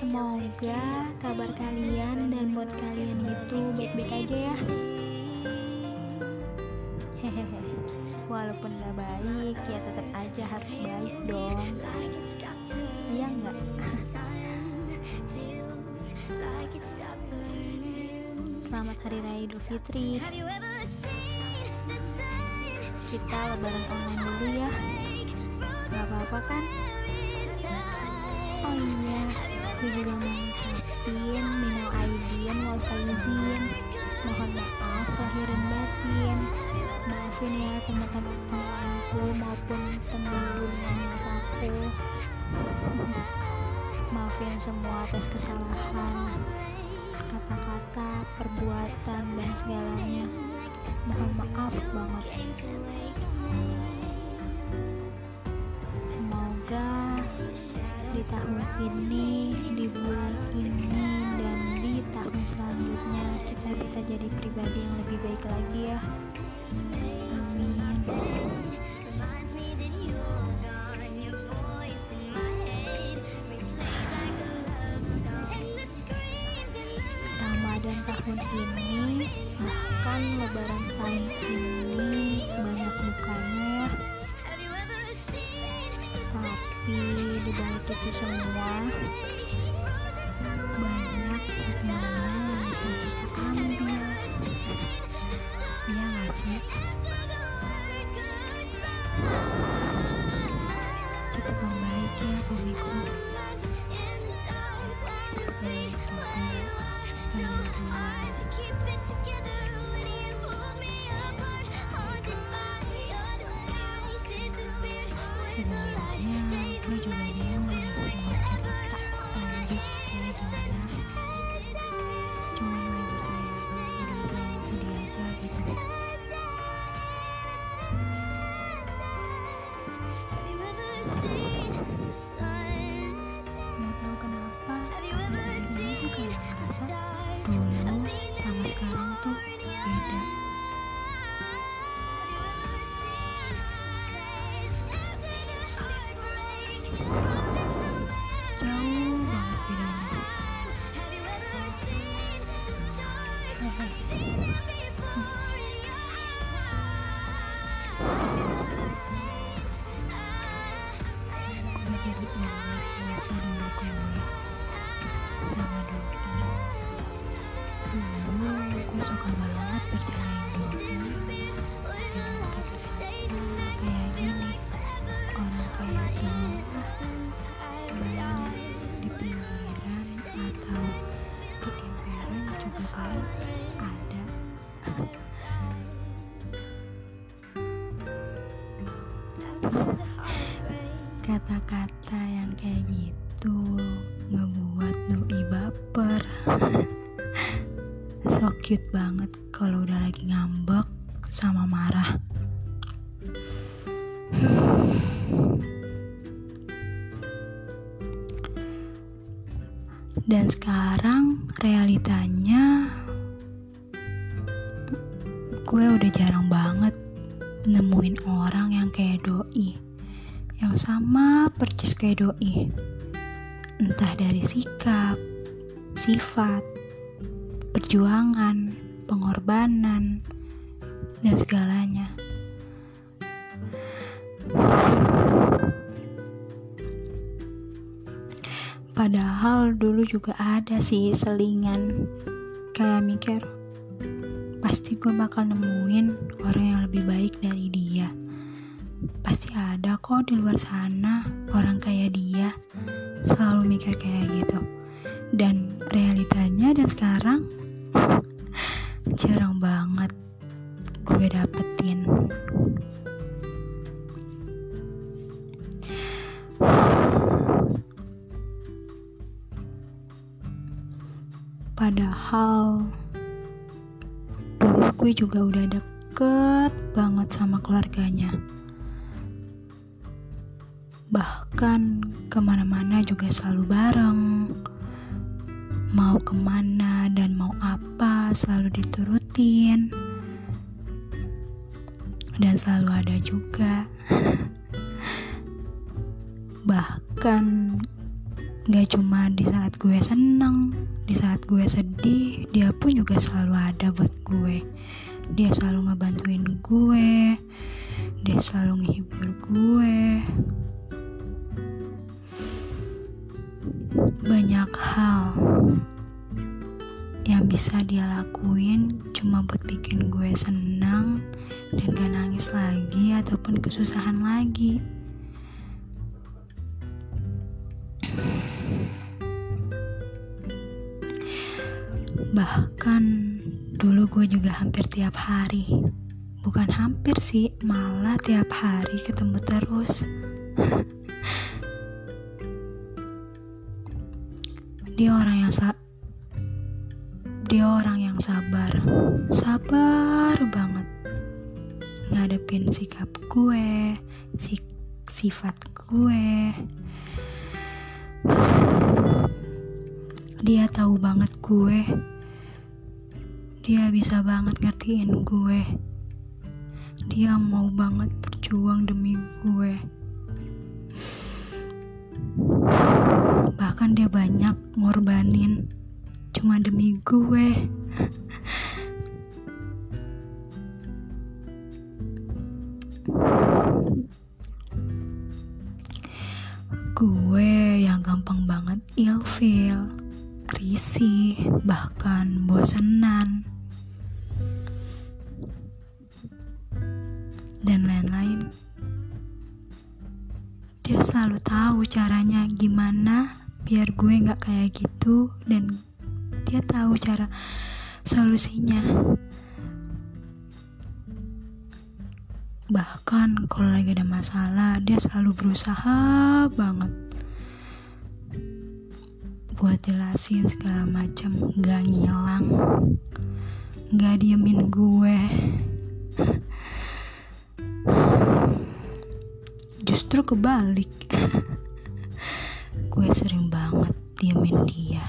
Semoga kabar kalian dan mood kalian itu baik-baik aja ya. Hehehe. Walaupun gak baik, ya tetap aja harus baik dong. Iya nggak? Selamat Hari Raya Idul Fitri. Kita lebaran online dulu ya. Gak apa-apa kan? Oh iya Mau ngucapin Minal Aidin Wal Faizin Mohon maaf lahirin batin Maafin ya teman-teman onlineku Maupun teman dunia nyataku Maafin semua atas kesalahan kata-kata, perbuatan, dan segalanya. Mohon maaf banget. Semoga di tahun ini, di bulan ini, dan di tahun selanjutnya kita bisa jadi pribadi yang lebih baik lagi ya. Amin. Ramadan tahun ini bahkan lebaran tahun ini banyak dukanya itu semua. Banyak hikmahnya yang bisa kita ambil. Iya gak sih kata-kata yang kayak gitu ngebuat doi baper. So cute banget kalau udah lagi ngambek sama marah. Dan sekarang realitanya gue udah jarang banget nemuin orang yang kayak doi yang sama percis kayak doi. Entah dari sikap sifat perjuangan pengorbanan dan segalanya. Padahal dulu juga ada sih selingan. Kayak mikir Pasti gue bakal nemuin orang yang lebih baik dari dia Pasti ada kok di luar sana orang kayak dia. Selalu mikir kayak gitu. Dan realitanya dan sekarang Jarang banget gue dapetin. Padahal dulu gue juga udah deket banget sama keluarganya. Bahkan ke mana-mana juga selalu bareng. Mau ke mana dan mau apa selalu diturutin. Dan selalu ada juga. Bahkan gak cuma di saat gue seneng di saat gue sedih dia pun juga selalu ada buat gue. Dia selalu ngebantuin gue. Dia selalu ngehibur gue banyak hal yang bisa dia lakuin cuma buat bikin gue senang dan gak nangis lagi ataupun kesusahan lagi. Bahkan dulu gue juga hampir tiap hari Bukan hampir sih, malah tiap hari ketemu terus Dia orang yang sa dia orang yang sabar. Sabar banget. Ngadepin sikap gue sik sifat gue. Dia tahu banget gue. Dia bisa banget ngertiin gue. Dia mau banget berjuang demi gue bahkan dia banyak ngorbanin cuma demi gue. Gue yang gampang banget ilfeel risih bahkan bosenan dan lain-lain. Dia selalu tahu caranya gimana biar gue nggak kayak gitu dan dia tahu cara solusinya. Bahkan kalau lagi ada masalah dia selalu berusaha banget buat jelasin segala macam gak ngilang gak diemin gue. Justru kebalik. Gue sering diemin dia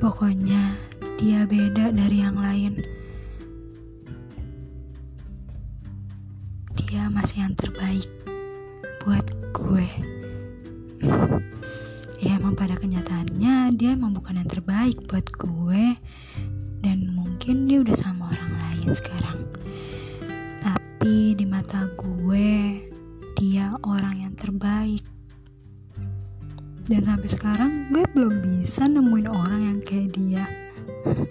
Pokoknya dia beda dari yang lain. Dia masih yang terbaik buat gue. ya emang pada kenyataannya dia emang bukan yang terbaik buat gue mungkin dia udah sama orang lain sekarang. Tapi di mata gue dia orang yang terbaik. Dan sampai sekarang gue belum bisa nemuin orang yang kayak dia.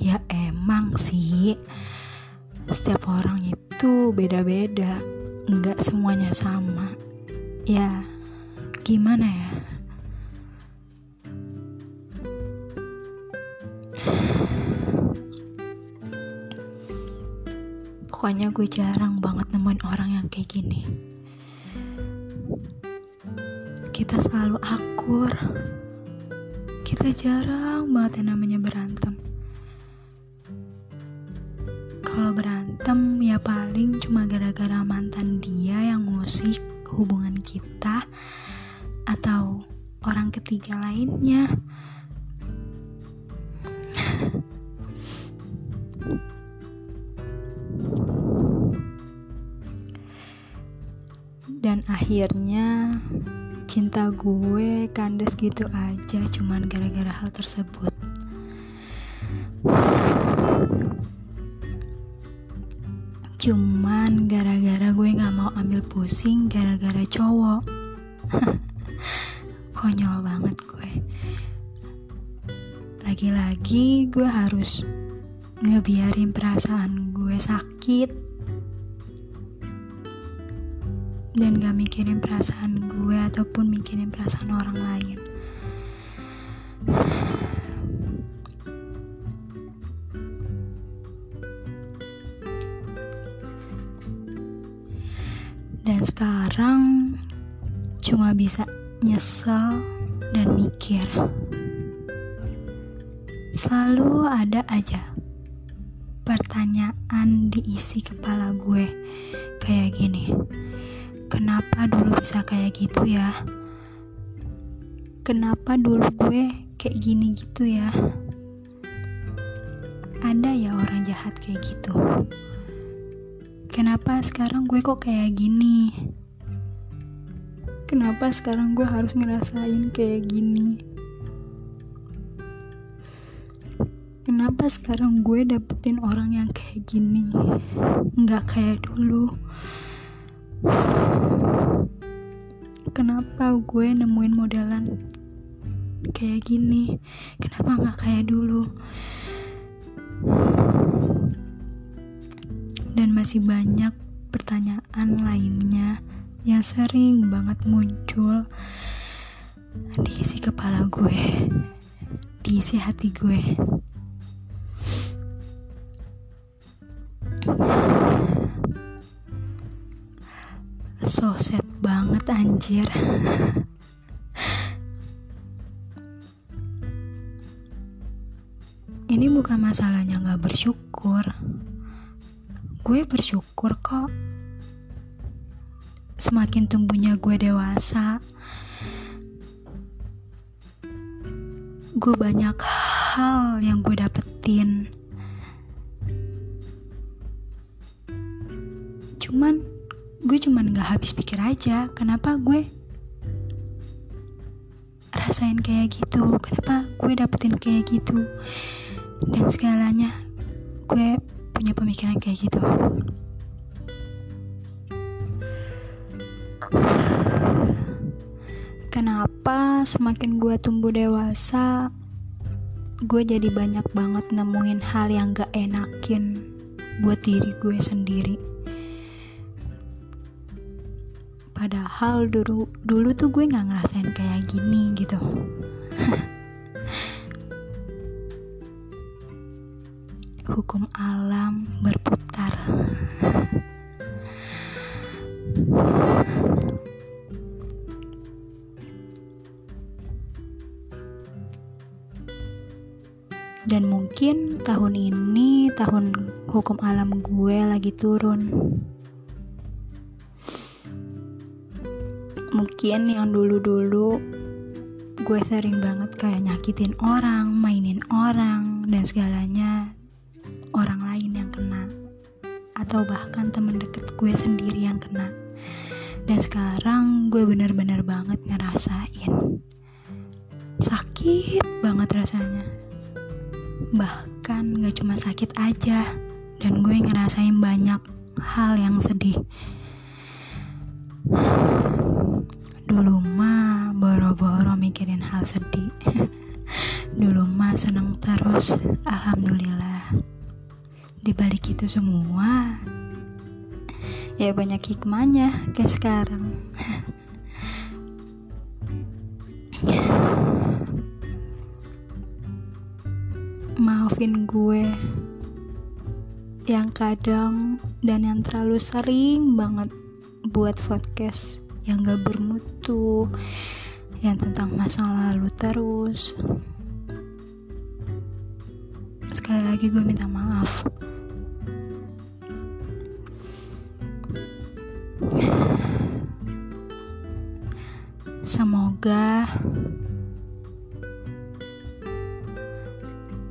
Ya emang sih. Setiap orang itu beda-beda. Nggak semuanya sama. Ya gimana ya pokoknya gue jarang banget nemuin orang yang kayak gini. Kita selalu akur. Kita jarang banget yang namanya berantem. Kalau berantem ya paling cuma gara-gara mantan dia yang ngusik hubungan kita atau orang ketiga lainnya akhirnya cinta gue kandas gitu aja cuman gara-gara hal tersebut. Cuman gara-gara gue gak mau ambil pusing gara-gara cowok. Konyol banget gue. Lagi-lagi gue harus ngebiarin perasaan gue sakit dan gak mikirin perasaan gue ataupun mikirin perasaan orang lain. Dan sekarang cuma bisa nyesel dan mikir. Selalu ada aja pertanyaan diisi kepala gue kayak gini kenapa dulu bisa kayak gitu ya? Kenapa dulu gue kayak gini gitu ya? Ada ya orang jahat kayak gitu. Kenapa sekarang gue kok kayak gini? Kenapa sekarang gue harus ngerasain kayak gini? Kenapa sekarang gue dapetin orang yang kayak gini? Nggak kayak dulu kenapa gue nemuin modelan kayak gini? Kenapa nggak kayak dulu? Dan masih banyak pertanyaan lainnya yang sering banget muncul di isi kepala gue di isi hati gue so sad banget anjir. Ini bukan masalahnya gak bersyukur. Gue bersyukur kok. Semakin tumbuhnya gue dewasa gue banyak hal yang gue dapetin gue cuman gak habis pikir aja kenapa gue rasain kayak gitu? Kenapa gue dapetin kayak gitu? Dan segalanya gue punya pemikiran kayak gitu. Kenapa semakin gue tumbuh dewasa gue jadi banyak banget nemuin hal yang gak enakin buat diri gue sendiri padahal dulu dulu tuh gue nggak ngerasain kayak gini gitu hukum alam berputar. Dan mungkin tahun ini tahun hukum alam gue lagi turun. Mungkin yang dulu-dulu gue sering banget kayak nyakitin orang, mainin orang, dan segalanya orang lain yang kena. Atau bahkan temen deket gue sendiri yang kena. Dan sekarang gue bener-bener banget ngerasain. Sakit banget rasanya. Bahkan gak cuma sakit aja dan gue ngerasain banyak hal yang sedih dulu mah boro-boro mikirin hal sedih. Dulu mah seneng terus alhamdulillah. Di balik itu semua ya banyak hikmahnya kayak sekarang. Maafin gue yang kadang dan yang terlalu sering banget buat podcast yang gak bermutu yang tentang masa lalu terus. Sekali lagi gue minta maaf. Semoga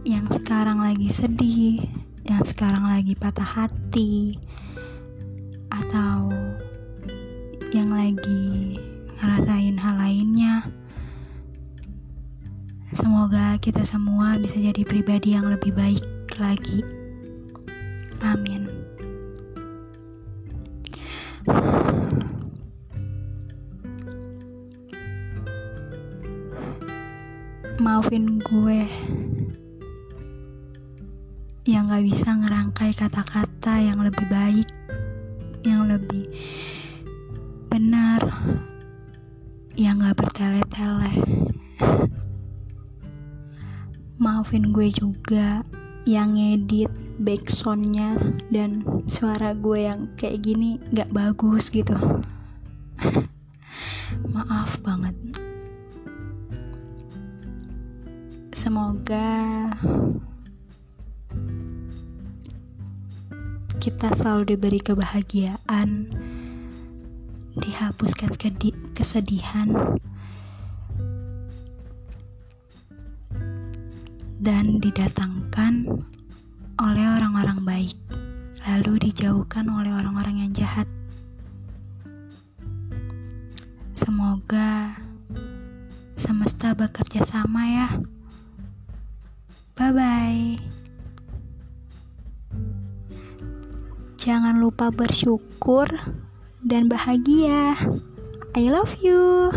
yang sekarang lagi sedih, yang sekarang lagi patah hati, atau yang lagi ngerasain hal lainnya, semoga kita semua bisa jadi pribadi yang lebih baik lagi. Amin. maafin gue yang gak bisa ngerangkai kata-kata yang lebih baik yang lebih benar. Yang gak bertele-tele. Maafin gue juga yang ngedit backsoundnya dan suara gue yang kayak gini gak bagus gitu. Maaf banget. Semoga kita selalu diberi kebahagiaan, dihapuskan kesedihan, dan didatangkan oleh orang-orang baik, lalu dijauhkan oleh orang-orang yang jahat. Semoga semesta bekerja sama ya. Bye bye. Jangan lupa bersyukur dan bahagia. I love you.